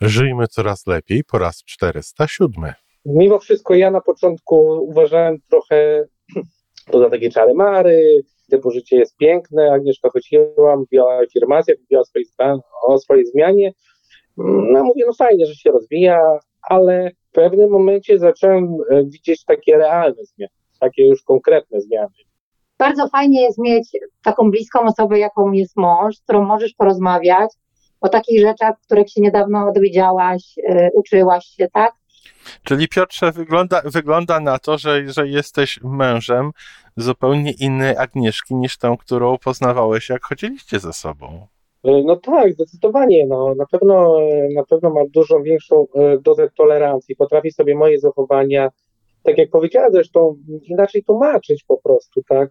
Żyjmy coraz lepiej po raz 407. Mimo wszystko ja na początku uważałem trochę, to za takie czary mary, typu życie jest piękne, Agnieszka chodziła, mówiła o afirmacjach, mówiła o swojej, o swojej zmianie. No mówię, no fajnie, że się rozwija, ale w pewnym momencie zacząłem e, widzieć takie realne zmiany, takie już konkretne zmiany. Bardzo fajnie jest mieć taką bliską osobę, jaką jest mąż, z którą możesz porozmawiać o takich rzeczach, których się niedawno dowiedziałaś, yy, uczyłaś się, tak? Czyli Piotrze, wygląda, wygląda na to, że, że jesteś mężem zupełnie innej Agnieszki niż tą, którą poznawałeś, jak chodziliście ze sobą. E, no tak, zdecydowanie. No, na, pewno, na pewno ma dużo większą e, dozę tolerancji. Potrafi sobie moje zachowania, tak jak powiedziała zresztą, inaczej tłumaczyć po prostu, tak?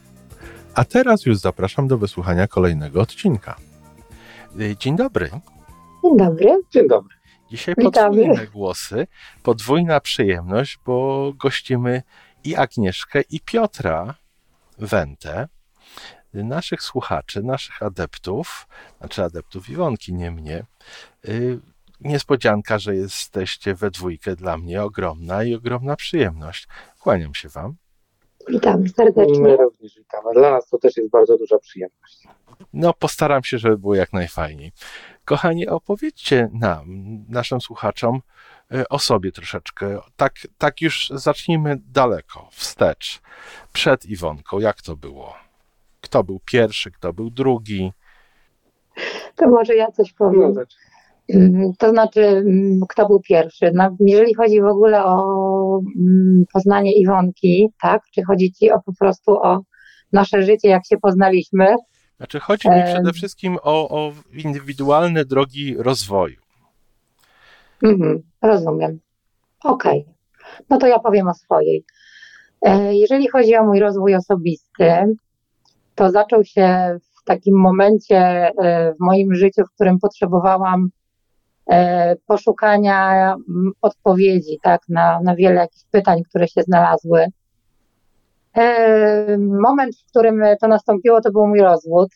A teraz już zapraszam do wysłuchania kolejnego odcinka. Y, dzień dobry. Dzień dobry. Dzień dobry. Dzisiaj podwójne głosy, podwójna przyjemność, bo gościmy i Agnieszkę, i Piotra Wentę, naszych słuchaczy, naszych adeptów, znaczy adeptów Iwonki, nie mnie. Y, niespodzianka, że jesteście we dwójkę dla mnie ogromna i ogromna przyjemność. Kłaniam się Wam. Witam serdecznie. My również witamy. Dla nas to też jest bardzo duża przyjemność. No, postaram się, żeby było jak najfajniej. Kochani, opowiedzcie nam, naszym słuchaczom, e, o sobie troszeczkę. Tak, tak już zacznijmy daleko, wstecz, przed Iwonką. Jak to było? Kto był pierwszy, kto był drugi? To może ja coś powiem. No, Mm, to znaczy, mm, kto był pierwszy? No, jeżeli chodzi w ogóle o poznanie Iwonki, tak? Czy chodzi ci o po prostu o nasze życie, jak się poznaliśmy? Znaczy, chodzi mi przede wszystkim o, o indywidualne drogi rozwoju. Mhm, rozumiem. Okej. Okay. No to ja powiem o swojej. E, jeżeli chodzi o mój rozwój osobisty, to zaczął się w takim momencie e, w moim życiu, w którym potrzebowałam E, poszukania odpowiedzi tak, na, na wiele jakichś pytań, które się znalazły. E, moment, w którym to nastąpiło, to był mój rozwód.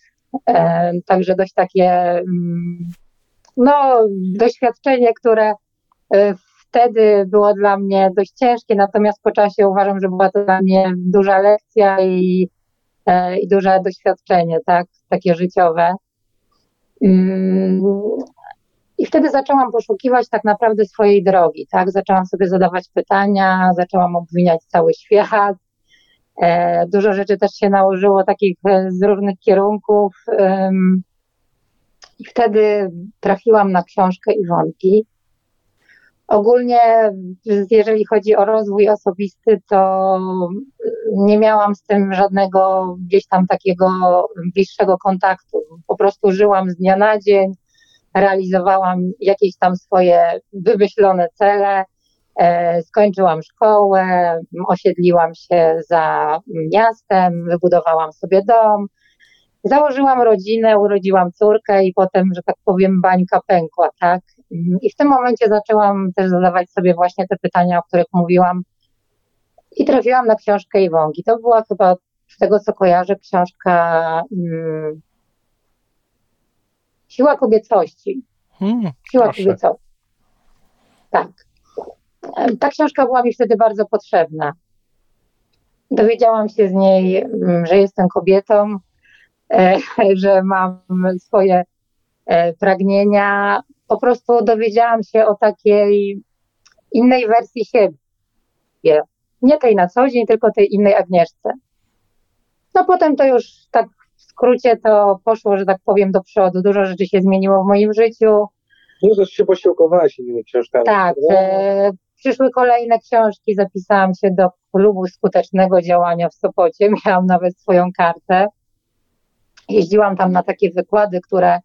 E, także dość takie no, doświadczenie, które wtedy było dla mnie dość ciężkie, natomiast po czasie uważam, że była to dla mnie duża lekcja i, i duże doświadczenie, tak, takie życiowe. I wtedy zaczęłam poszukiwać tak naprawdę swojej drogi, tak? Zaczęłam sobie zadawać pytania, zaczęłam obwiniać cały świat. E, dużo rzeczy też się nałożyło takich e, z różnych kierunków. I wtedy trafiłam na książkę Iwonki. Ogólnie, jeżeli chodzi o rozwój osobisty, to nie miałam z tym żadnego gdzieś tam takiego bliższego kontaktu. Po prostu żyłam z dnia na dzień, realizowałam jakieś tam swoje wymyślone cele. E, skończyłam szkołę, osiedliłam się za miastem, wybudowałam sobie dom, założyłam rodzinę, urodziłam córkę i potem, że tak powiem, bańka pękła, tak? I w tym momencie zaczęłam też zadawać sobie właśnie te pytania, o których mówiłam. I trafiłam na książkę Iwonki. To była chyba, z tego co kojarzę, książka hmm, Siła kobiecości. Hmm, Siła proszę. kobiecości. Tak. Ta książka była mi wtedy bardzo potrzebna. Dowiedziałam się z niej, mm, że jestem kobietą, e, że mam swoje e, pragnienia. Po prostu dowiedziałam się o takiej innej wersji siebie. Nie tej na co dzień, tylko tej innej Agnieszce. No potem to już tak skrócie to poszło, że tak powiem, do przodu. Dużo rzeczy się zmieniło w moim życiu. No też się innymi książkami. Tak. E, przyszły kolejne książki, zapisałam się do klubu skutecznego działania w Sopocie. Miałam nawet swoją kartę. Jeździłam tam na takie wykłady, które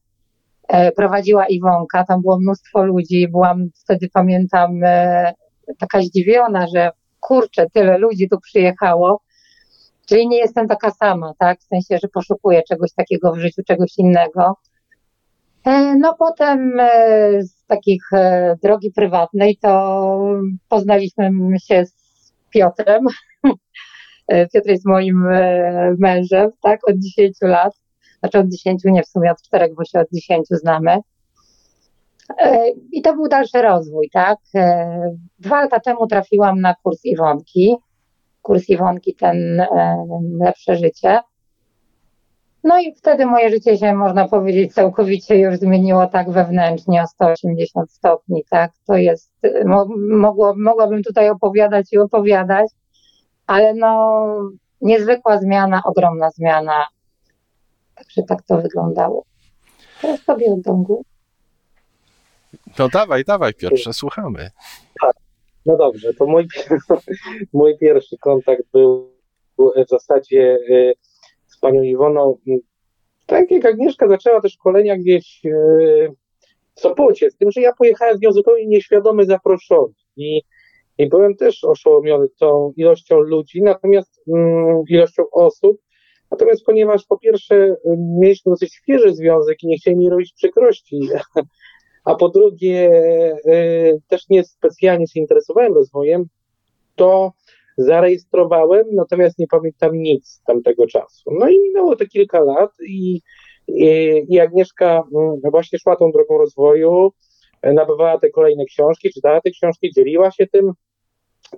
e, prowadziła Iwonka. Tam było mnóstwo ludzi. Byłam wtedy, pamiętam, e, taka zdziwiona, że kurczę, tyle ludzi tu przyjechało. Czyli nie jestem taka sama, tak? W sensie, że poszukuję czegoś takiego w życiu, czegoś innego. E, no potem z takich drogi prywatnej to poznaliśmy się z Piotrem. Piotr jest moim mężem, tak, od 10 lat znaczy od 10 nie w sumie od 4, bo się od 10 znamy. E, I to był dalszy rozwój, tak? E, dwa lata temu trafiłam na kurs Iwonki. Kurs Iwonki, ten lepsze życie. No i wtedy moje życie się, można powiedzieć, całkowicie już zmieniło tak wewnętrznie o 180 stopni, tak? To jest, mogło, mogłabym tutaj opowiadać i opowiadać, ale no niezwykła zmiana, ogromna zmiana Także tak to wyglądało. Teraz tobie oddam głos. No dawaj, dawaj Piotrze, słuchamy. Tak, no dobrze, to mój, mój pierwszy kontakt był w zasadzie y, z panią Iwoną. Tak jak Agnieszka zaczęła te szkolenia gdzieś y, w Sopocie, z tym, że ja pojechałem z nią zupełnie nieświadomy, zaproszony. I, i byłem też oszołomiony tą ilością ludzi, natomiast mm, ilością osób, Natomiast ponieważ po pierwsze y, mieliśmy dosyć świeży związek i nie chcieli mi robić przykrości, a po drugie y, też nie specjalnie się interesowałem rozwojem, to zarejestrowałem, natomiast nie pamiętam nic z tamtego czasu. No i minęło to kilka lat i, i, i Agnieszka mm, właśnie szła tą drogą rozwoju, nabywała te kolejne książki, czytała te książki, dzieliła się tym.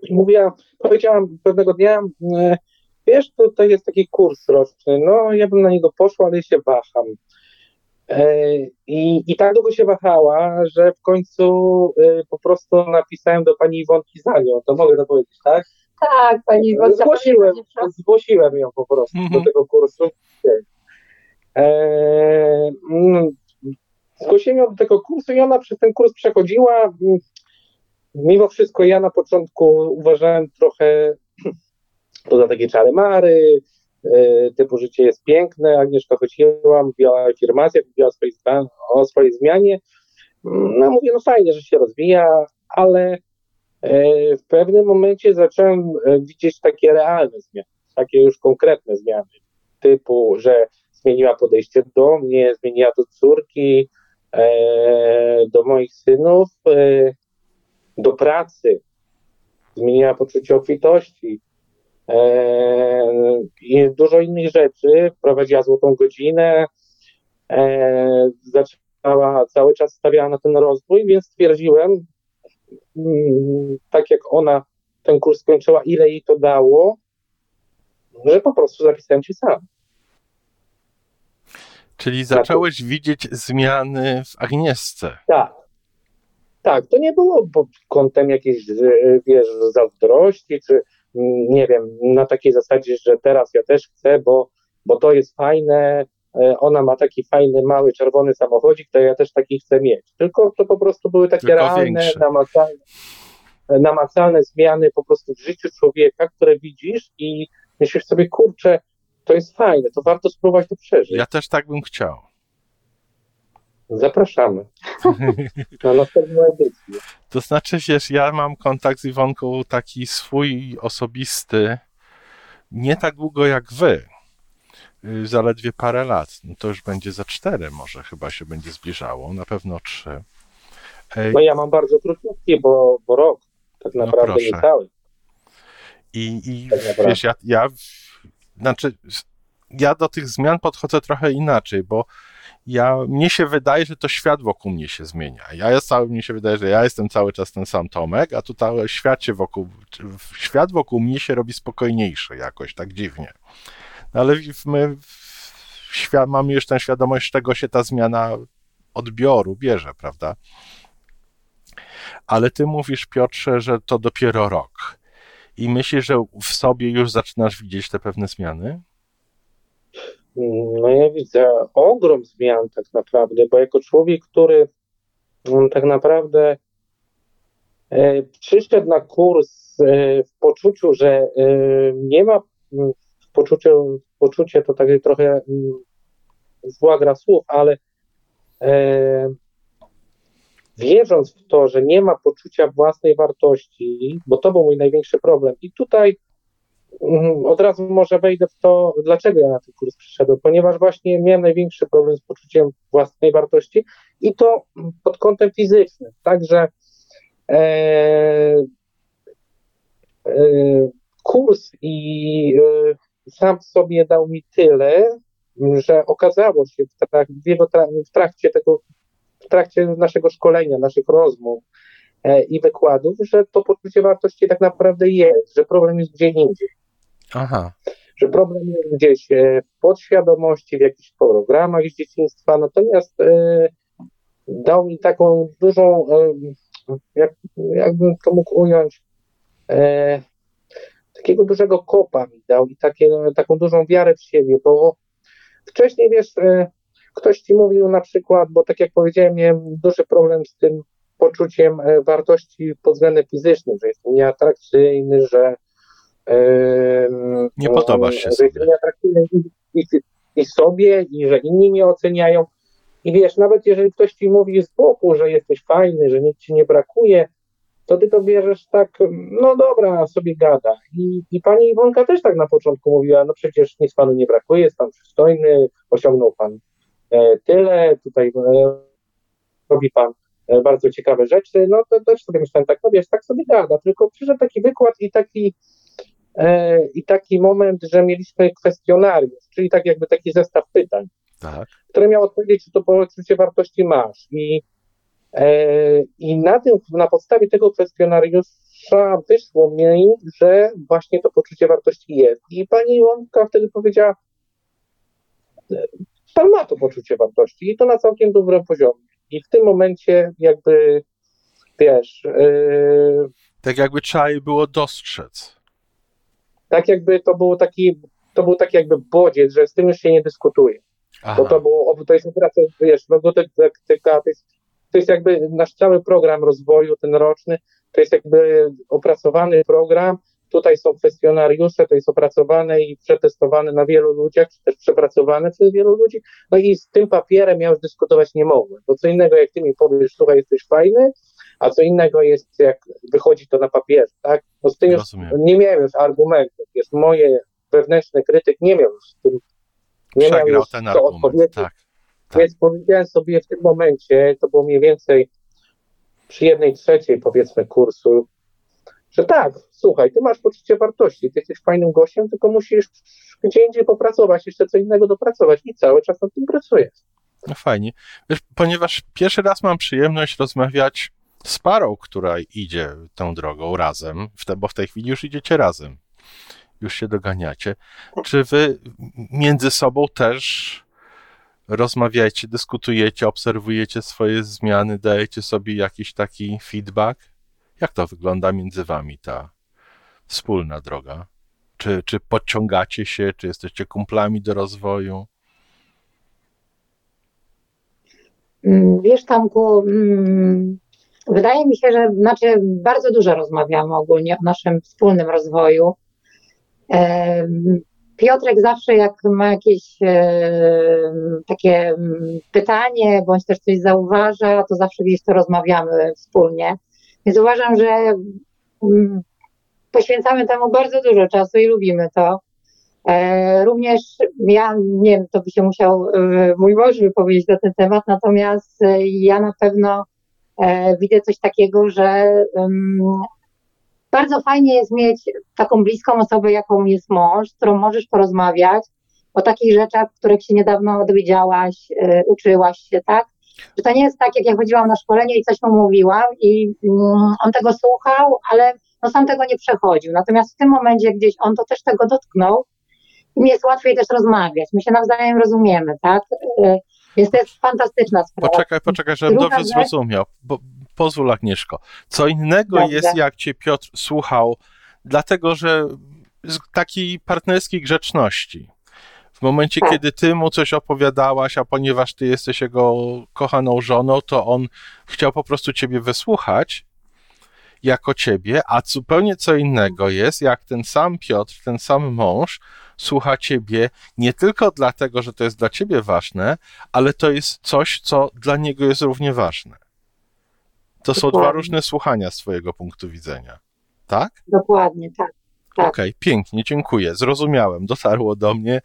I mówiła, powiedziałam pewnego dnia, y, wiesz, to jest taki kurs roczny, no ja bym na niego poszła, ale się waham. E, I, I tak długo się wahała, że w końcu e, po prostu napisałem do pani Iwonki za nią, to mogę to powiedzieć, tak? Tak, pani Iwonka. Zgłosiłem, zgłosiłem ją po prostu mhm. do tego kursu. E, mm, zgłosiłem ją do tego kursu i ona przez ten kurs przechodziła. Mimo wszystko ja na początku uważałem trochę poza takie czary mary, typu życie jest piękne, Agnieszka chodziła, mówiła o afirmacjach, mówiła o swojej, o swojej zmianie. No mówię, no fajnie, że się rozwija, ale e, w pewnym momencie zacząłem e, widzieć takie realne zmiany, takie już konkretne zmiany, typu, że zmieniła podejście do mnie, zmieniła do córki, do moich synów, do pracy, zmieniła poczucie obfitości, E, i dużo innych rzeczy. Prowadziła złotą godzinę, e, zaczęła cały czas stawiała na ten rozwój, więc stwierdziłem, mm, tak jak ona ten kurs skończyła, ile jej to dało, że po prostu zapisałem się sam. Czyli zacząłeś tak. widzieć zmiany w Agnieszce. Tak. Tak, to nie było pod kątem jakiejś, wiesz, zazdrości, czy nie wiem, na takiej zasadzie, że teraz ja też chcę, bo, bo to jest fajne, e, ona ma taki fajny, mały, czerwony samochodzik, to ja też taki chcę mieć. Tylko to po prostu były takie Tylko realne, namacalne, namacalne zmiany po prostu w życiu człowieka, które widzisz i myślisz sobie, kurczę, to jest fajne, to warto spróbować to przeżyć. Ja też tak bym chciał. Zapraszamy na następną edycję. To znaczy, wiesz, ja mam kontakt z Iwonką taki swój osobisty, nie tak długo jak wy. Y, zaledwie parę lat. No to już będzie za cztery, może chyba się będzie zbliżało, na pewno trzy. No ja mam bardzo krótki, bo, bo rok, tak no naprawdę no cały. I, i tak wiesz, ja, ja, znaczy, ja do tych zmian podchodzę trochę inaczej, bo ja, mnie się wydaje, że to świat wokół mnie się zmienia. Ja jest cały, mnie się wydaje, że ja jestem cały czas ten sam Tomek, a tutaj świat wokół, świat wokół mnie się robi spokojniejszy jakoś, tak dziwnie. No ale my świat, mamy już tę świadomość, z czego się ta zmiana odbioru bierze, prawda? Ale ty mówisz, Piotrze, że to dopiero rok. I myślisz, że w sobie już zaczynasz widzieć te pewne zmiany? No ja widzę ogrom zmian tak naprawdę, bo jako człowiek, który mm, tak naprawdę e, przyszedł na kurs e, w poczuciu, że e, nie ma w poczuciu, poczucie to tak trochę mm, zła gra słów, ale wierząc w to, że nie ma poczucia własnej wartości, bo to był mój największy problem. I tutaj mm, od razu może wejdę w to, dlaczego ja na ten kurs przyszedłem, ponieważ właśnie miałem największy problem z poczuciem własnej wartości i to pod kątem fizycznym. Także e, e, kurs i e, sam sobie dał mi tyle, że okazało się w, trak, w trakcie tego w trakcie naszego szkolenia, naszych rozmów e, i wykładów, że to poczucie wartości tak naprawdę jest, że problem jest gdzie indziej. Aha. Że problem jest gdzieś e, w podświadomości, w jakichś programach z dzieciństwa, natomiast e, dał mi taką dużą, jak, jakbym to mógł ująć, takiego dużego kopa mi dał i takie, taką dużą wiarę w siebie, bo wcześniej, wiesz, Ktoś ci mówił na przykład, bo tak jak powiedziałem, miałem duży problem z tym poczuciem e, wartości pod względem fizycznym, że jestem nieatrakcyjny, że nie podobasz się że sobie. I, i, i sobie, i że inni mnie oceniają. I wiesz, nawet jeżeli ktoś ci mówi z boku, że jesteś fajny, że nic ci nie brakuje, to ty to bierzesz tak, no dobra, sobie gada. I, I pani Iwonka też tak na początku mówiła, no przecież nic panu nie brakuje, jest pan przystojny, osiągnął pan E, tyle, tutaj e, robi pan e, bardzo ciekawe rzeczy, no to też sobie myślałem tak, no wiesz, tak sobie gada, tylko przyszedł taki wykład i taki i taki moment, że mieliśmy kwestionariusz, czyli tak jakby taki zestaw pytań, tak. które miał odpowiedzieć, czy to poczucie wartości masz. I, i na tym, na podstawie tego kwestionariusza wyszło mi, że właśnie to poczucie wartości jest. I pani Łąka wtedy powiedziała, pan ma to poczucie wartości i to na całkiem dobrym poziomie. I w tym momencie jakby, wiesz... Yy, tak jakby trzeba je było dostrzec. Tak jakby to było taki, to był taki jakby bodziec, że z tym już się nie dyskutuje. Aha. Bo to było, to jest operacja, wiesz, logotyka, to jest, to jest jakby nasz cały program rozwoju, ten roczny, to jest jakby opracowany program, Tutaj są kwestionariusze, to jest opracowane i przetestowane na wielu ludziach, czy też przepracowane przez wielu ludzi. No i z tym papierem ja już dyskutować nie mogłem. Bo co innego, jak ty mi powiesz, słuchaj, jesteś fajny, a co innego jest, jak wychodzi to na papierze, tak? No z tym już nie miałem już argumentów. Jest moje wewnętrzny krytyk, nie miał już z tym, nie Przegrał miał już ten argument, tak, tak. Więc powiedziałem sobie w tym momencie, to było mniej więcej przy jednej trzeciej powiedzmy kursu, że tak, słuchaj, ty masz poczucie wartości, ty jesteś fajnym gościem, tylko musisz gdzie indziej popracować, jeszcze co innego dopracować i cały czas nad tym pracujesz. No fajnie. Wiesz, ponieważ pierwszy raz mam przyjemność rozmawiać z parą, która idzie tą drogą razem, bo w tej chwili już idziecie razem, już się doganiacie. Czy wy między sobą też rozmawiacie, dyskutujecie, obserwujecie swoje zmiany, dajecie sobie jakiś taki feedback? Jak to wygląda między wami ta wspólna droga? Czy, czy podciągacie się, czy jesteście kumplami do rozwoju? Mm, wiesz, Tamku, mm, wydaje mi się, że znaczy bardzo dużo rozmawiamy ogólnie o naszym wspólnym rozwoju. Piotrek zawsze jak ma jakieś takie mm, pytanie, bądź też coś zauważa, to zawsze gdzieś to rozmawiamy wspólnie. Więc uważam, że mm, poświęcamy temu bardzo dużo czasu i lubimy to. E, również ja, nie wiem, to by się musiał e, mój mąż wypowiedzieć na ten temat, natomiast e, ja na pewno widzę coś takiego, że bardzo fajnie jest mieć taką bliską osobę, jaką jest mąż, z którą możesz porozmawiać o takich rzeczach, których się niedawno dowiedziałaś, uczyłaś się, tak? Że to nie jest tak, jak ja chodziłam na szkolenie i coś mu mówiłam i mm, on tego słuchał, ale no sam tego nie przechodził. Natomiast w tym momencie gdzieś on to też tego dotknął i mi jest łatwiej też rozmawiać. My się nawzajem rozumiemy, tak? Więc to jest fantastyczna sprawa. Poczekaj, poczekaj, żebym Druga dobrze rzecz... zrozumiał. Bo, pozwól Agnieszko. Co innego dobrze. jest, jak cię Piotr słuchał, dlatego że z takiej partnerskiej grzeczności. W momencie, tak. kiedy ty mu coś opowiadałaś, a ponieważ ty jesteś jego kochaną żoną, to on chciał po prostu ciebie wysłuchać jako ciebie, a zupełnie co innego jest, jak ten sam Piotr, ten sam mąż słucha ciebie nie tylko dlatego, że to jest dla ciebie ważne, ale to jest coś, co dla niego jest równie ważne. To są dwa różne słuchania z twojego punktu widzenia. Tak? Dokładnie, tak. Tak. Okej, okay, pięknie, dziękuję. Zrozumiałem, dotarło do mnie.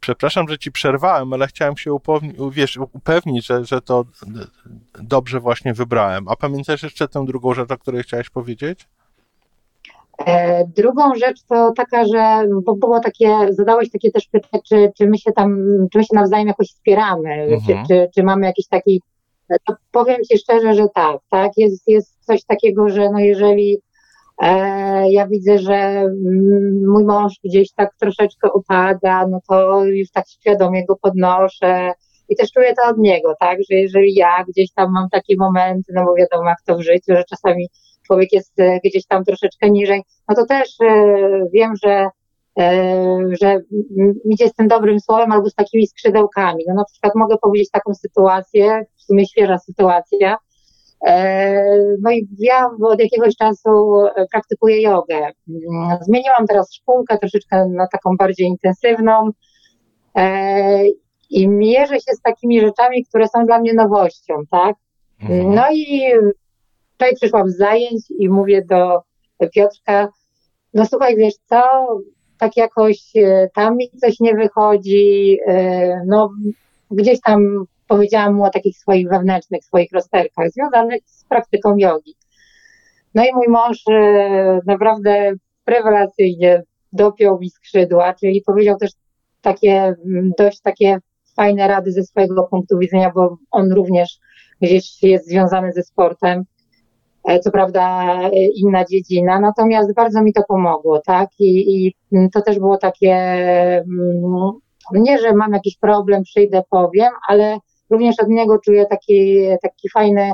Przepraszam, że ci przerwałem, ale chciałem się upewnić, wiesz, upewnić, że, że to dobrze właśnie wybrałem. A pamiętasz jeszcze tę drugą rzecz, o której chciałeś powiedzieć? E, drugą rzecz to taka, że bo było takie, zadałeś takie też pytanie, czy, czy my się tam, czy my się nawzajem jakoś wspieramy, mhm. czy, czy, czy mamy jakiś taki, to powiem Ci szczerze, że tak, tak, jest, jest coś takiego, że no jeżeli ja widzę, że mm, mój mąż gdzieś tak troszeczkę upada, no to już tak świadomie go podnoszę i też czuję to od niego, tak, że jeżeli ja gdzieś tam mam takie momenty, no bo wiadomo jak to w życiu, że czasami człowiek jest e, gdzieś tam troszeczkę niżej, no to też e, wiem, że, e, że idzie z tym dobrym słowem albo z takimi skrzydełkami. No na przykład mogę powiedzieć taką sytuację, w sumie świeża sytuacja, no i ja od jakiegoś czasu praktykuję jogę. Zmieniłam teraz szkółkę troszeczkę na taką bardziej intensywną i mierzę się z takimi rzeczami, które są dla mnie nowością, tak? Mhm. No i wczoraj przyszłam z zajęć i mówię do Piotrka, no słuchaj, wiesz co, tak jakoś e, tam mi coś nie wychodzi, e, no gdzieś tam powiedziałam mu o takich swoich wewnętrznych, swoich rozterkach związanych z praktyką jogi. No i mój mąż e, naprawdę rewelacyjnie dopiął mi skrzydła, czyli powiedział też takie dość takie fajne rady ze swojego punktu widzenia, bo on również gdzieś jest związany ze sportem. E, co prawda e, inna dziedzina, natomiast bardzo mi to pomogło, tak? I, i to też było takie, mm, nie, że mam jakiś problem, przyjdę, powiem, ale również od niego czuję taki, taki fajny,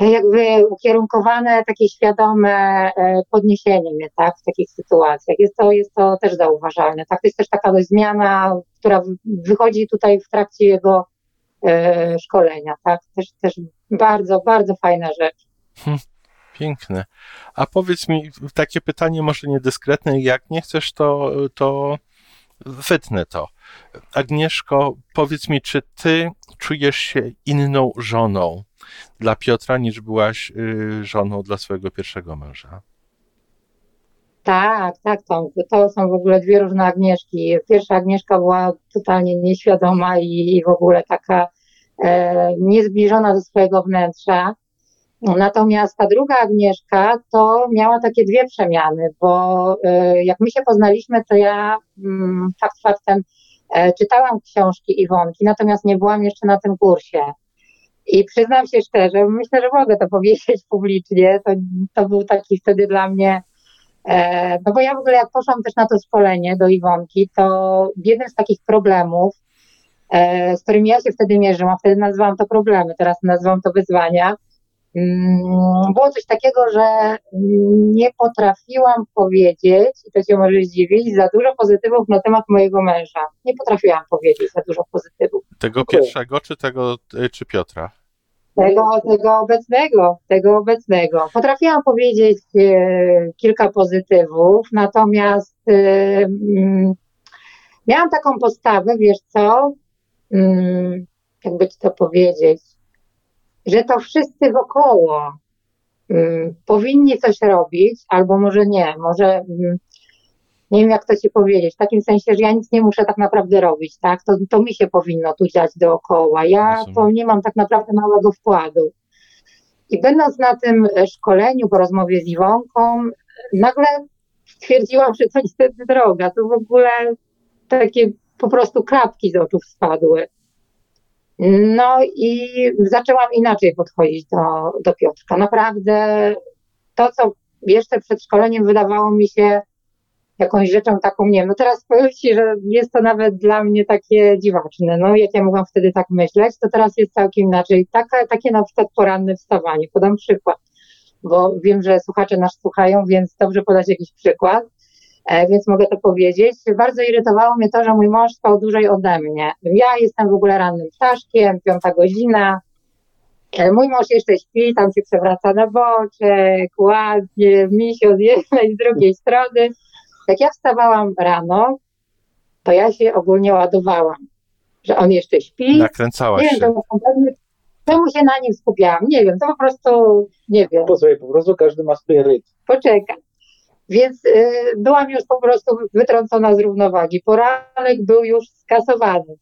jakby ukierunkowane, takie świadome e, podniesienie mnie, tak, w takich sytuacjach. Jest to, jest to też zauważalne, tak, to jest też taka zmiana, która wychodzi tutaj w trakcie jego szkolenia, tak, też, też bardzo, bardzo fajna rzecz. Hm, piękne. A powiedz mi, takie pytanie może niedyskretne, jak nie chcesz, to, to wytnę to. Agnieszko, powiedz mi, czy ty czujesz się inną żoną dla Piotra, niż byłaś y, żoną dla swojego pierwszego męża? Tak, tak, Tomku. To są w ogóle dwie różne Agnieszki. Pierwsza Agnieszka była totalnie nieświadoma i, i w ogóle taka e, niezbliżona do swojego wnętrza. Natomiast ta druga Agnieszka to miała takie dwie przemiany, bo y, jak my się poznaliśmy, to ja mm, fakt faktem e, czytałam książki Iwonki, natomiast nie byłam jeszcze na tym kursie. I przyznam się szczerze, myślę, że mogę to powiedzieć publicznie, to, to był taki wtedy dla mnie, e, no bo ja w ogóle jak poszłam też na to szkolenie do Iwonki, to jeden z takich problemów, e, z którymi ja się wtedy mierzyłam, wtedy nazywałam to problemy, teraz nazywam to wyzwania, było coś takiego, że nie potrafiłam powiedzieć, i to się może zdziwić, za dużo pozytywów na temat mojego męża. Nie potrafiłam powiedzieć za dużo pozytywów. Tego pierwszego, czy tego, y, czy Piotra? Tego, tego obecnego, tego obecnego. Potrafiłam powiedzieć e, kilka pozytywów, natomiast e, mm, miałam taką postawę, wiesz co, mm, jakby ci to powiedzieć, że to wszyscy wokoło um, powinni coś robić, albo może nie, może um, nie wiem jak to ci powiedzieć, w takim sensie, że ja nic nie muszę tak naprawdę robić, tak? To, to mi się powinno tu dziać dookoła. Ja to nie mam tak naprawdę małego wkładu. I będąc na tym szkoleniu po rozmowie z Iwonką, nagle stwierdziłam, że to niestety droga. To w ogóle takie po prostu klapki z oczu spadły. No i zaczęłam inaczej podchodzić do, do Piotrka. Naprawdę to, co jeszcze przed szkoleniem wydawało mi się jakąś rzeczą taką, nie wiem, no teraz powiem Ci, że jest to nawet dla mnie takie dziwaczne, no jak ja mogłam wtedy tak myśleć, to teraz jest całkiem inaczej. Taka, takie na przykład poranne wstawanie, podam przykład, bo wiem, że słuchacze nas słuchają, więc dobrze podać jakiś przykład. E, więc mogę to powiedzieć. Bardzo irytowało mnie to, że mój mąż spał dłużej ode mnie. Ja jestem w ogóle rannym ptaszkiem, piąta godzina. Mój mąż jeszcze śpi, tam się przewraca na boczek, ładnie, misio z jednej, z drugiej strony. Jak ja wstawałam rano, to ja się ogólnie ładowałam, że on jeszcze śpi. Nakręcałaś nie się. Wiem, czemu się na nim skupiałam? Nie wiem, to po prostu, nie wiem. Po sobie, po prostu każdy ma swój rytm. Poczekaj. Więc y, byłam już po prostu wytrącona z równowagi. Poranek był już skasowany.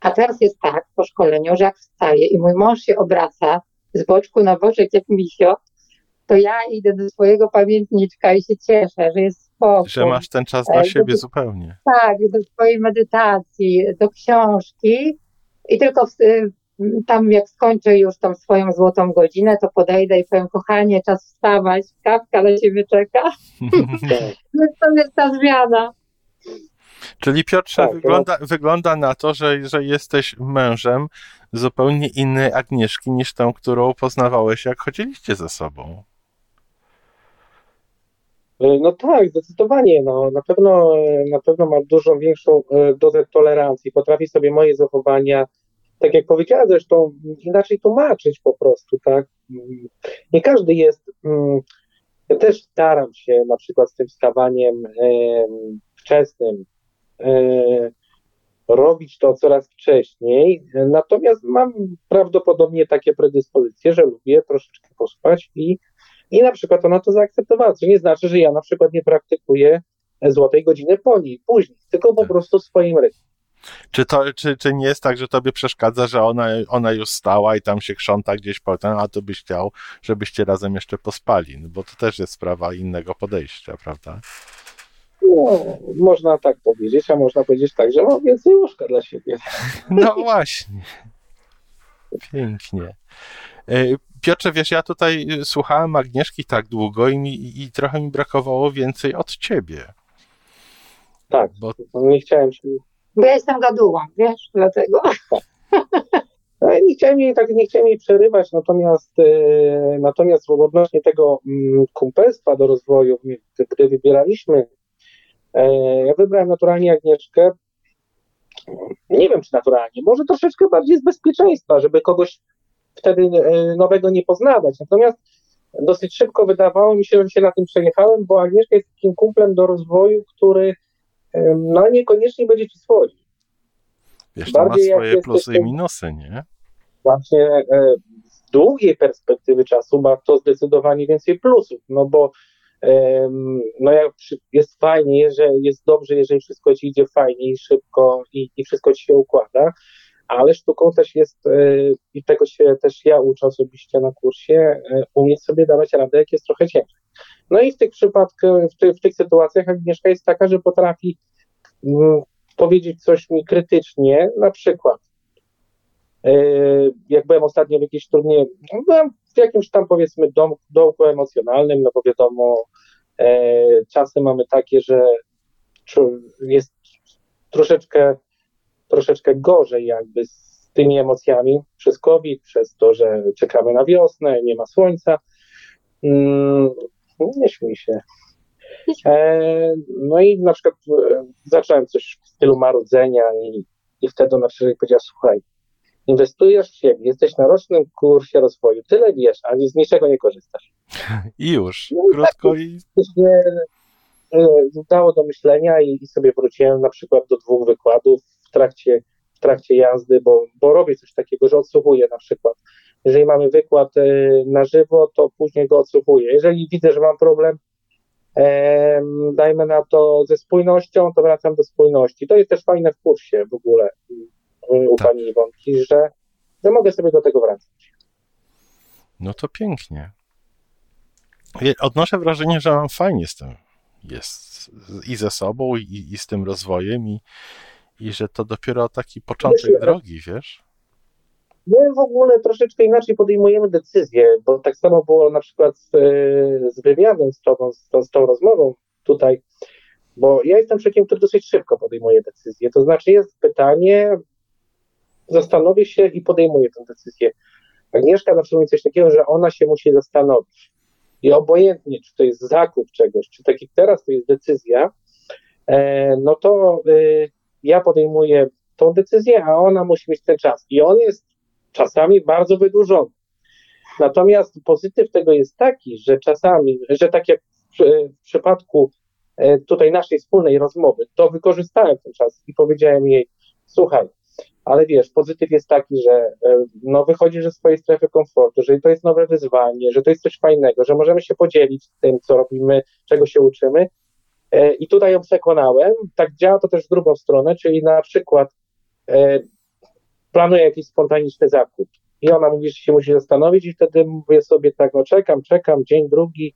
A teraz jest tak po szkoleniu, że jak wstaję i mój mąż się obraca z boczku na boczek jak misio, to ja idę do swojego pamiętniczka i się cieszę, że jest spokój. Że masz ten czas dla E, siebie to- zupełnie. Tak, do swojej medytacji, do książki i tylko w, y, tam jak skończę już tą swoją złotą godzinę, to podejdę i powiem, kochanie, czas wstawać, kawka na ciebie czeka. Więc to jest ta zmiana. Czyli Piotrze, Tak, wygląda, wygląda na to, że, że jesteś mężem zupełnie innej Agnieszki niż tą, którą poznawałeś, jak chodziliście ze sobą. E, No tak, zdecydowanie. No, na, pewno, na pewno ma dużo większą e, dozę tolerancji. Potrafi sobie moje zachowania, tak jak powiedziała zresztą, inaczej tłumaczyć po prostu, tak? Nie każdy jest. mm, Ja też staram się na przykład z tym wstawaniem em, wczesnym robić to coraz wcześniej, natomiast mam prawdopodobnie takie predyspozycje, że lubię troszeczkę pospać i i na przykład ona to zaakceptowała, co nie znaczy, że ja na przykład nie praktykuję złotej godziny po niej, później, tylko po Tak. prostu w swoim rytmie. Czy, to, czy, czy nie jest tak, że tobie przeszkadza, że ona, ona już stała i tam się krząta gdzieś potem, a ty byś chciał, żebyście razem jeszcze pospali? No bo to też jest sprawa innego podejścia, prawda? No, można tak powiedzieć, a można powiedzieć tak, że mam więcej łóżka dla siebie. No właśnie. Pięknie. E, Piotrze, wiesz, ja tutaj słuchałem Agnieszki tak długo i, mi, i trochę mi brakowało więcej od ciebie. Tak, Bo nie chciałem się, Bo ja jestem gadułą, wiesz, dlatego. nie chciałem jej tak, nie chciałem jej przerywać, natomiast e, natomiast odnośnie tego mm, kumpelstwa do rozwoju, gdy, wybieraliśmy, e, ja wybrałem naturalnie Agnieszkę, nie wiem czy naturalnie, może troszeczkę bardziej z bezpieczeństwa, żeby kogoś wtedy e, nowego nie poznawać. Natomiast dosyć szybko wydawało mi się, że się na tym przejechałem, bo Agnieszka jest takim kumplem do rozwoju, który no niekoniecznie będzie ci słodził. wiesz, to ma swoje plusy i minusy, nie? Właśnie e, z długiej perspektywy czasu ma to zdecydowanie więcej plusów, no bo no jak jest fajnie, że jest dobrze, jeżeli wszystko ci idzie fajnie i szybko i, i wszystko ci się układa, ale sztuką też jest, e, i tego się też ja uczę osobiście na kursie, e, umieć sobie dawać radę, jak jest trochę ciężko. No i w tych przypadkach, w, ty, w tych sytuacjach Agnieszka jest taka, że potrafi mm, powiedzieć coś mi krytycznie, na przykład E, jak byłem ostatnio w jakiejś turnieju, no byłem w jakimś tam powiedzmy dom, emocjonalnym, no bo wiadomo, e, czasy mamy takie, że jest troszeczkę, troszeczkę gorzej jakby z tymi emocjami przez COVID, przez to, że czekamy na wiosnę, nie ma słońca. Mm, nie śmiej się. E, no i na przykład e, zacząłem coś w stylu marudzenia i, i wtedy ona przecież powiedziała, słuchaj, inwestujesz w siebie, jesteś na rocznym kursie rozwoju, tyle wiesz, a z niczego nie korzystasz. I już, No i krótko i To się e, dało do myślenia i, i sobie wróciłem na przykład do dwóch wykładów w trakcie, w trakcie jazdy, bo, bo robię coś takiego, że odsłuchuję na przykład. Jeżeli mamy wykład e, na żywo, to później go odsłuchuję. Jeżeli widzę, że mam problem, em, dajmy na to ze spójnością, to wracam do spójności. To jest też fajne w kursie w ogóle y, u Tak. pani Iwonki, że, że mogę sobie do tego wracać. no to pięknie. Odnoszę wrażenie, że mam fajnie z tym jest i ze sobą, i, i z tym rozwojem, i, i że to dopiero taki początek Wiesz, drogi, wiesz? My w ogóle troszeczkę inaczej podejmujemy decyzje, bo tak samo było na przykład z, z wywiadem z tobą, z, tą- z tą rozmową tutaj, bo ja jestem człowiekiem, który dosyć szybko podejmuje decyzje. To znaczy jest pytanie, zastanowię się i podejmuję tę decyzję. Agnieszka zawsze mówi coś takiego, że ona się musi zastanowić. I obojętnie, czy to jest zakup czegoś, czy tak jak teraz to jest decyzja, e, no to e, ja podejmuję tą decyzję, a ona musi mieć ten czas. I on jest czasami bardzo wydłużony. Natomiast pozytyw tego jest taki, że czasami, że tak jak w przypadku e, tutaj naszej wspólnej rozmowy, to wykorzystałem ten czas i powiedziałem jej, słuchaj, ale wiesz, pozytyw jest taki, że e, no, wychodzisz ze swojej strefy komfortu, że to jest nowe wyzwanie, że to jest coś fajnego, że możemy się podzielić tym, co robimy, czego się uczymy. E, I tutaj ją przekonałem. Tak działa to też w drugą stronę, czyli na przykład planuję jakiś spontaniczny zakup i ona mówi, że się musi zastanowić i wtedy mówię sobie tak, no czekam, czekam, dzień drugi,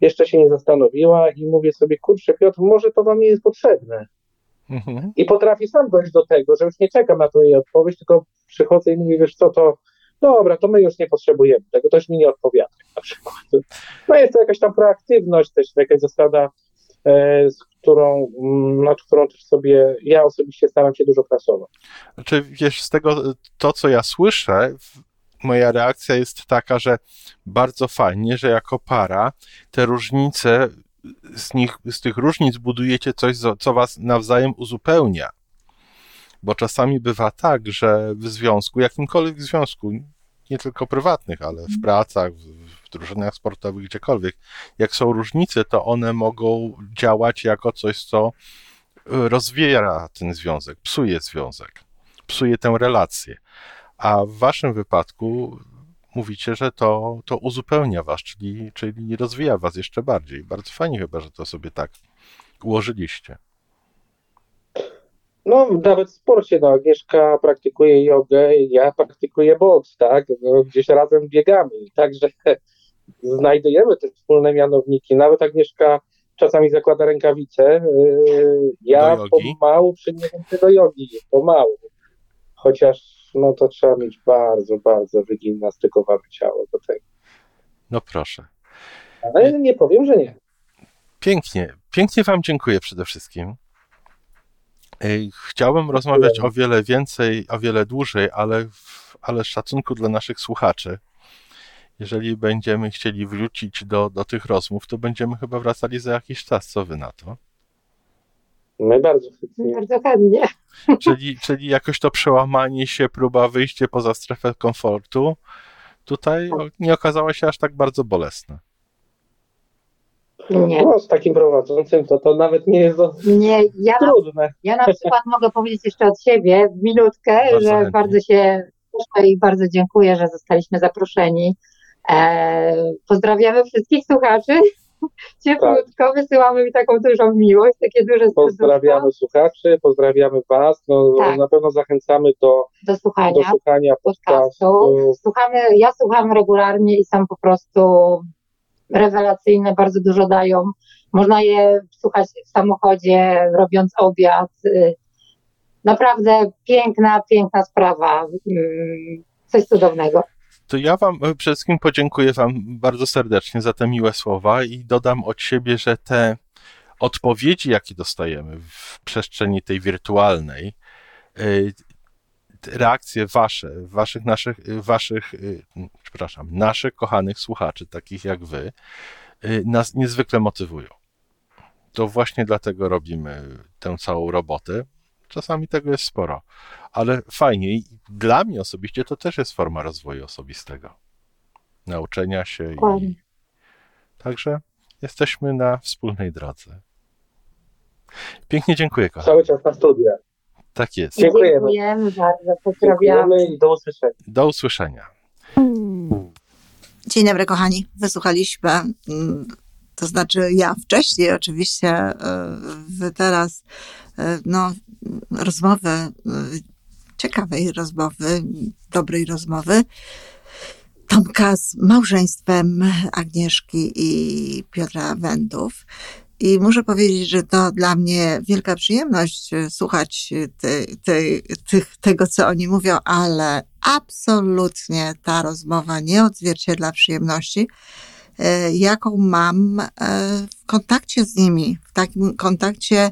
jeszcze się nie zastanowiła i mówię sobie, kurczę Piotr, może to wam nie jest potrzebne. Mhm. I potrafię sam dojść do tego, że już nie czekam na tą jej odpowiedź, tylko przychodzę i mówię, wiesz co, to dobra, to my już nie potrzebujemy tego, już mi nie odpowiada na przykład. No jest to jakaś tam proaktywność, też jakaś zasada, z którą, mm, nad którą też sobie ja osobiście staram się dużo pracować. Znaczy, wiesz, z tego, to co ja słyszę, moja reakcja jest taka, że bardzo fajnie, że jako para te różnice, z, nich, z tych różnic budujecie coś, co was nawzajem uzupełnia. Bo czasami bywa tak, że w związku, jakimkolwiek związku, nie tylko prywatnych, ale w pracach, w drużynach sportowych, gdziekolwiek, jak są różnice, to one mogą działać jako coś, co rozwiera ten związek, psuje związek, psuje tę relację. A w waszym wypadku mówicie, że to, to uzupełnia was, czyli, czyli rozwija was jeszcze bardziej. Bardzo fajnie chyba, że to sobie tak ułożyliście. No, nawet w sporcie, no, Agnieszka praktykuje jogę, ja praktykuję boks, tak, no, gdzieś razem biegamy, także znajdujemy te wspólne mianowniki, nawet Agnieszka czasami zakłada rękawice, yy, ja pomału przyniosę do jogi, pomału, chociaż no to trzeba mieć bardzo, bardzo wygimnastykowane ciało do tego. No proszę. Ale nie powiem, że nie. Pięknie, pięknie Wam dziękuję przede wszystkim. Chciałbym rozmawiać o wiele więcej, o wiele dłużej, ale, ale z szacunku dla naszych słuchaczy. Jeżeli będziemy chcieli wrócić do, do tych rozmów, to będziemy chyba wracali za jakiś czas. Co wy na to? My bardzo chętnie. Bardzo chętnie. Czyli, czyli jakoś to przełamanie się, próba wyjście poza strefę komfortu tutaj nie okazała się aż tak bardzo bolesna. Nie. No, z takim prowadzącym to, to nawet nie jest nie, ja trudne. Na, ja na przykład mogę powiedzieć jeszcze od siebie w minutkę, bardzo że chętnie. bardzo się cieszę i bardzo dziękuję, że zostaliśmy zaproszeni. E, pozdrawiamy wszystkich słuchaczy cieplutko, tak. wysyłamy mi taką dużą miłość, takie duże Pozdrawiamy słuchaczy, pozdrawiamy Was, no, tak. na pewno zachęcamy do, do słuchania, do słuchania podcastu. Słuchamy, ja słucham regularnie i są po prostu rewelacyjne, bardzo dużo dają. Można je słuchać w samochodzie, robiąc obiad. Naprawdę piękna, piękna sprawa. Mm, coś cudownego. To ja Wam e, przede wszystkim podziękuję Wam bardzo serdecznie za te miłe słowa i dodam od siebie, że te odpowiedzi, jakie dostajemy w przestrzeni tej wirtualnej, e, reakcje Wasze, Waszych, naszych, e, Waszych, przepraszam, naszych kochanych słuchaczy, takich jak Wy, nas niezwykle motywują. To właśnie dlatego robimy tę całą robotę. Czasami tego jest sporo ale fajnie. I dla mnie osobiście to też jest forma rozwoju osobistego. Nauczenia się. I... Także jesteśmy na wspólnej drodze. Pięknie dziękuję, kochani. Cały czas na studia. Tak jest. Dziękujemy, Dziękujemy bardzo. Pozdrawiamy i do usłyszenia. Do usłyszenia. Dzień dobry, kochani. Wysłuchaliśmy, mm, to znaczy ja wcześniej oczywiście, e, wy teraz, e, no, rozmowy e, ciekawej rozmowy, dobrej rozmowy. Tomka z małżeństwem Agnieszki i Piotra Wędów. I muszę powiedzieć, że to dla mnie wielka przyjemność słuchać te, te, te, tego, co oni mówią, ale absolutnie ta rozmowa nie odzwierciedla przyjemności, e, jaką mam e, w kontakcie z nimi, w takim kontakcie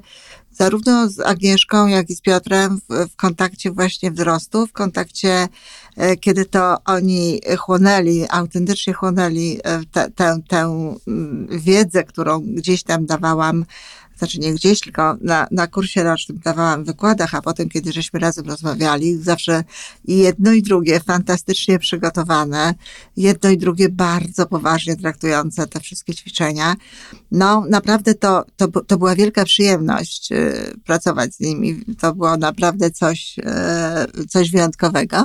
zarówno z Agnieszką, jak i z Piotrem w, w kontakcie właśnie wzrostu, w kontakcie, e, kiedy to oni chłonęli, autentycznie chłonęli e, tę, tę, tę mm, wiedzę, którą gdzieś tam dawałam znaczy nie gdzieś, tylko na, na kursie rocznym dawałam wykładach, a potem, kiedy żeśmy razem rozmawiali, zawsze jedno i drugie fantastycznie przygotowane, jedno i drugie bardzo poważnie traktujące te wszystkie ćwiczenia. No, naprawdę to, to, to była wielka przyjemność y, pracować z nimi. To było naprawdę coś, y, coś wyjątkowego.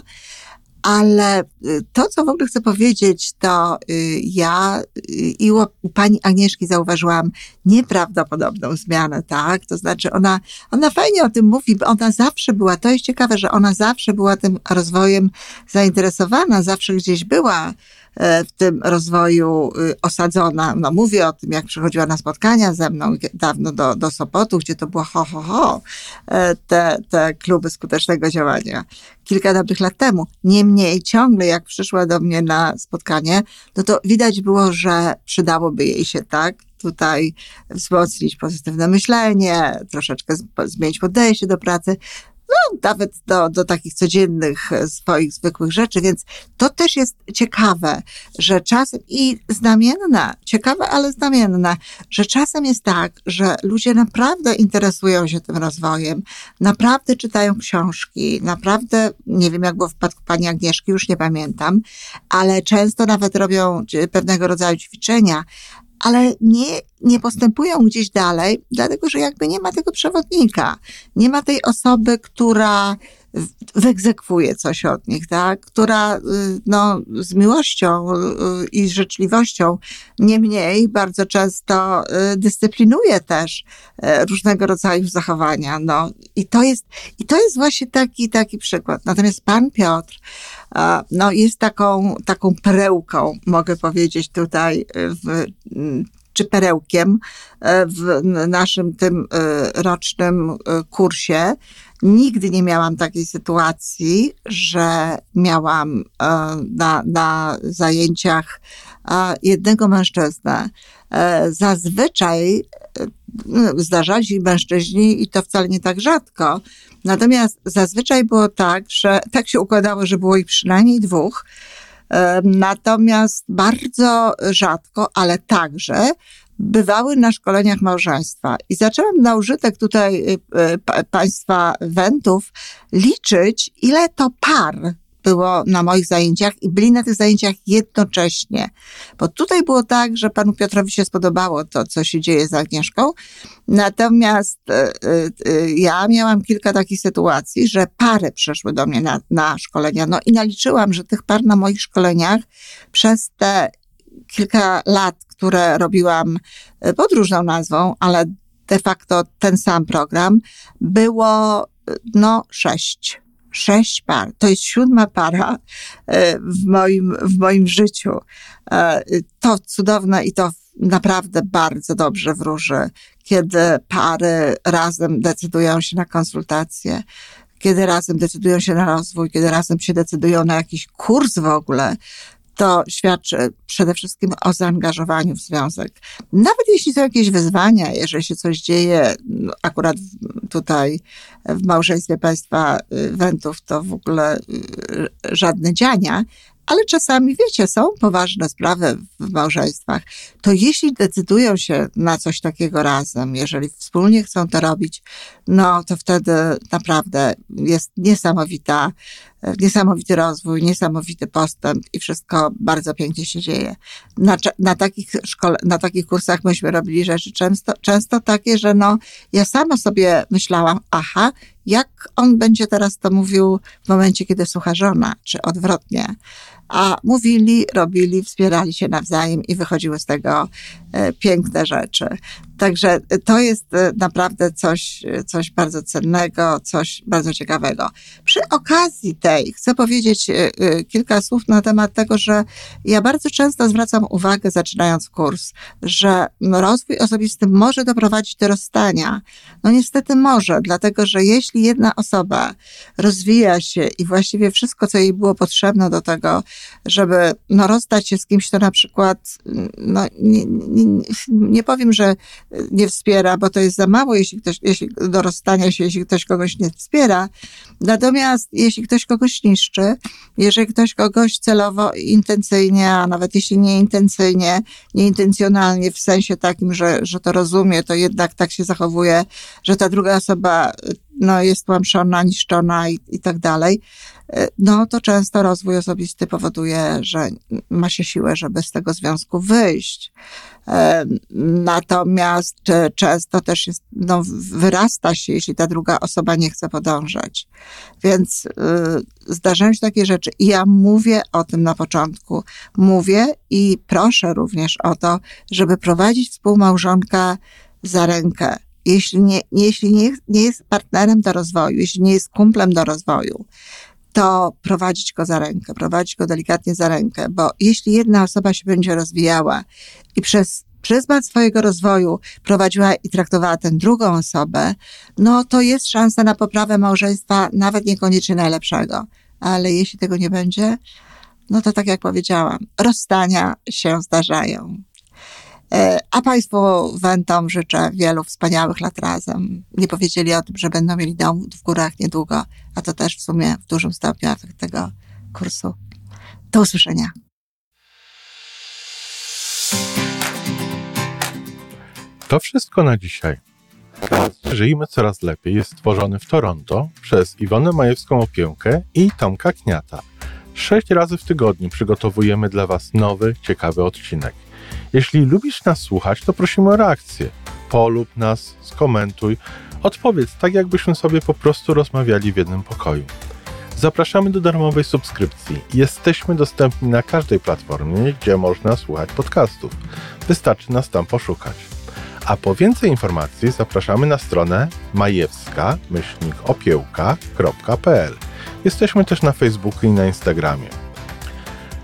Ale y, to, co w ogóle chcę powiedzieć, to y, ja y, i u pani Agnieszki zauważyłam nieprawdopodobną zmianę, tak? To znaczy ona, ona fajnie o tym mówi, bo ona zawsze była, to jest ciekawe, że ona zawsze była tym rozwojem zainteresowana, zawsze gdzieś była w tym rozwoju y, osadzona. No mówię o tym, jak przychodziła na spotkania ze mną dawno do, do Sopotu, gdzie to było ho, ho, ho, e, te, te kluby skutecznego działania. Kilka dobrych lat temu. Niemniej ciągle jak przyszła do mnie na spotkanie, no to widać było, że przydałoby jej się tak tutaj wzmocnić pozytywne myślenie, troszeczkę zmienić podejście do pracy no, nawet do, do takich codziennych e, swoich zwykłych rzeczy, więc to też jest ciekawe, że czasem i znamienne, ciekawe, ale znamienne, że czasem jest tak, że ludzie naprawdę interesują się tym rozwojem, naprawdę czytają książki, naprawdę, nie wiem jak było w przypadku pani Agnieszki, już nie pamiętam, ale często nawet robią pewnego rodzaju ćwiczenia, ale nie, nie postępują gdzieś dalej, dlatego że jakby nie ma tego przewodnika, nie ma tej osoby, która wyegzekwuje coś od nich, tak? która y, no, z miłością y, i życzliwością, niemniej bardzo często y, dyscyplinuje też różnego rodzaju zachowania. No, i, to jest, I to jest właśnie taki, taki przykład. Natomiast pan Piotr no, jest taką, taką perełką, mogę powiedzieć tutaj, w, czy perełkiem w naszym tym rocznym kursie, Nigdy nie miałam takiej sytuacji, że miałam e, na, na zajęciach e, jednego mężczyznę. E, zazwyczaj zdarzali się mężczyźni i to wcale nie tak rzadko. Natomiast zazwyczaj było tak, że tak się układało, że było ich przynajmniej dwóch. Natomiast bardzo rzadko, ale także bywały na szkoleniach małżeństwa i zaczęłam na użytek tutaj y, y, państwa wentów liczyć, ile to par było na moich zajęciach i byli na tych zajęciach jednocześnie. Bo tutaj było tak, że panu Piotrowi się spodobało to, co się dzieje z Agnieszką. Natomiast y, ja miałam kilka takich sytuacji, że pary przyszły do mnie na, na szkolenia. No i naliczyłam, że tych par na moich szkoleniach przez te kilka lat, które robiłam e, pod różną nazwą, ale de facto ten sam program, było e, no sześć. Sześć par. To jest siódma para e, w moim, w moim życiu. To cudowne i to naprawdę bardzo dobrze wróży, kiedy pary razem decydują się na konsultacje, kiedy razem decydują się na rozwój, kiedy razem się decydują na jakiś kurs w ogóle, to świadczy przede wszystkim o zaangażowaniu w związek. Nawet jeśli są jakieś wyzwania, jeżeli się coś dzieje, no, akurat tutaj w małżeństwie państwa y, Wentów to w ogóle y, żadne dziania, ale czasami, wiecie, są poważne sprawy w małżeństwach, to jeśli decydują się na coś takiego razem, jeżeli wspólnie chcą to robić, no to wtedy naprawdę jest niesamowita niesamowity rozwój, niesamowity postęp i wszystko bardzo pięknie się dzieje. Na, na, takich, szkole, na takich kursach myśmy robili rzeczy często, często takie, że no, ja sama sobie myślałam, aha, jak on będzie teraz to mówił w momencie, kiedy słucha żona, czy odwrotnie. A mówili, robili, wspierali się nawzajem i wychodziły z tego e, piękne rzeczy. Także to jest e, naprawdę coś, coś bardzo cennego, coś bardzo ciekawego. Przy okazji tej chcę powiedzieć e, kilka słów na temat tego, że ja bardzo często zwracam uwagę, zaczynając kurs, że rozwój osobisty może doprowadzić do rozstania. No niestety może, dlatego że jeśli jedna osoba rozwija się i właściwie wszystko, co jej było potrzebne do tego, żeby no, rozstać się z kimś, kto na przykład, no, nie, nie, nie powiem, że nie wspiera, bo to jest za mało, jeśli ktoś, jeśli do rozstania się, jeśli ktoś kogoś nie wspiera. Natomiast jeśli ktoś kogoś niszczy, jeżeli ktoś kogoś celowo, intencyjnie, a nawet jeśli nie intencyjnie, nieintencjonalnie, w sensie takim, że, że to rozumie, to jednak tak się zachowuje, że ta druga osoba no, jest łamszona, niszczona i, i tak dalej, no to często rozwój osobisty powoduje, że ma się siłę, żeby z tego związku wyjść. Natomiast często też jest, no, wyrasta się, jeśli ta druga osoba nie chce podążać. Więc y, zdarzają się takie rzeczy. I ja mówię o tym na początku. Mówię i proszę również o to, żeby prowadzić współmałżonka za rękę jeśli nie, jeśli nie, nie jest partnerem do rozwoju, jeśli nie jest kumplem do rozwoju, to prowadzić go za rękę, prowadzić go delikatnie za rękę, bo jeśli jedna osoba się będzie rozwijała i przez pryzmat swojego rozwoju prowadziła i traktowała tę drugą osobę, no to jest szansa na poprawę małżeństwa, nawet niekoniecznie najlepszego. Ale jeśli tego nie będzie, no to tak jak powiedziałam, rozstania się zdarzają. E, a Państwu Wentom życzę wielu wspaniałych lat razem. Nie powiedzieli o tym, że będą mieli dom w górach niedługo, a to też w sumie w dużym stopniu efekt tego kursu. Do usłyszenia. To wszystko na dzisiaj. Żyjmy coraz lepiej jest stworzony w Toronto przez Iwonę Majewską Opiełkę i Tomka Kniata. Sześć razy w tygodniu przygotowujemy dla Was nowy, ciekawy odcinek. Jeśli lubisz nas słuchać, to prosimy o reakcję. Polub nas, skomentuj, odpowiedz tak, jakbyśmy sobie po prostu rozmawiali w jednym pokoju. Zapraszamy do darmowej subskrypcji. Jesteśmy dostępni na każdej platformie, gdzie można słuchać podcastów. Wystarczy nas tam poszukać. A po więcej informacji zapraszamy na stronę majewska-opiełka.pl. Jesteśmy też na Facebooku i na Instagramie.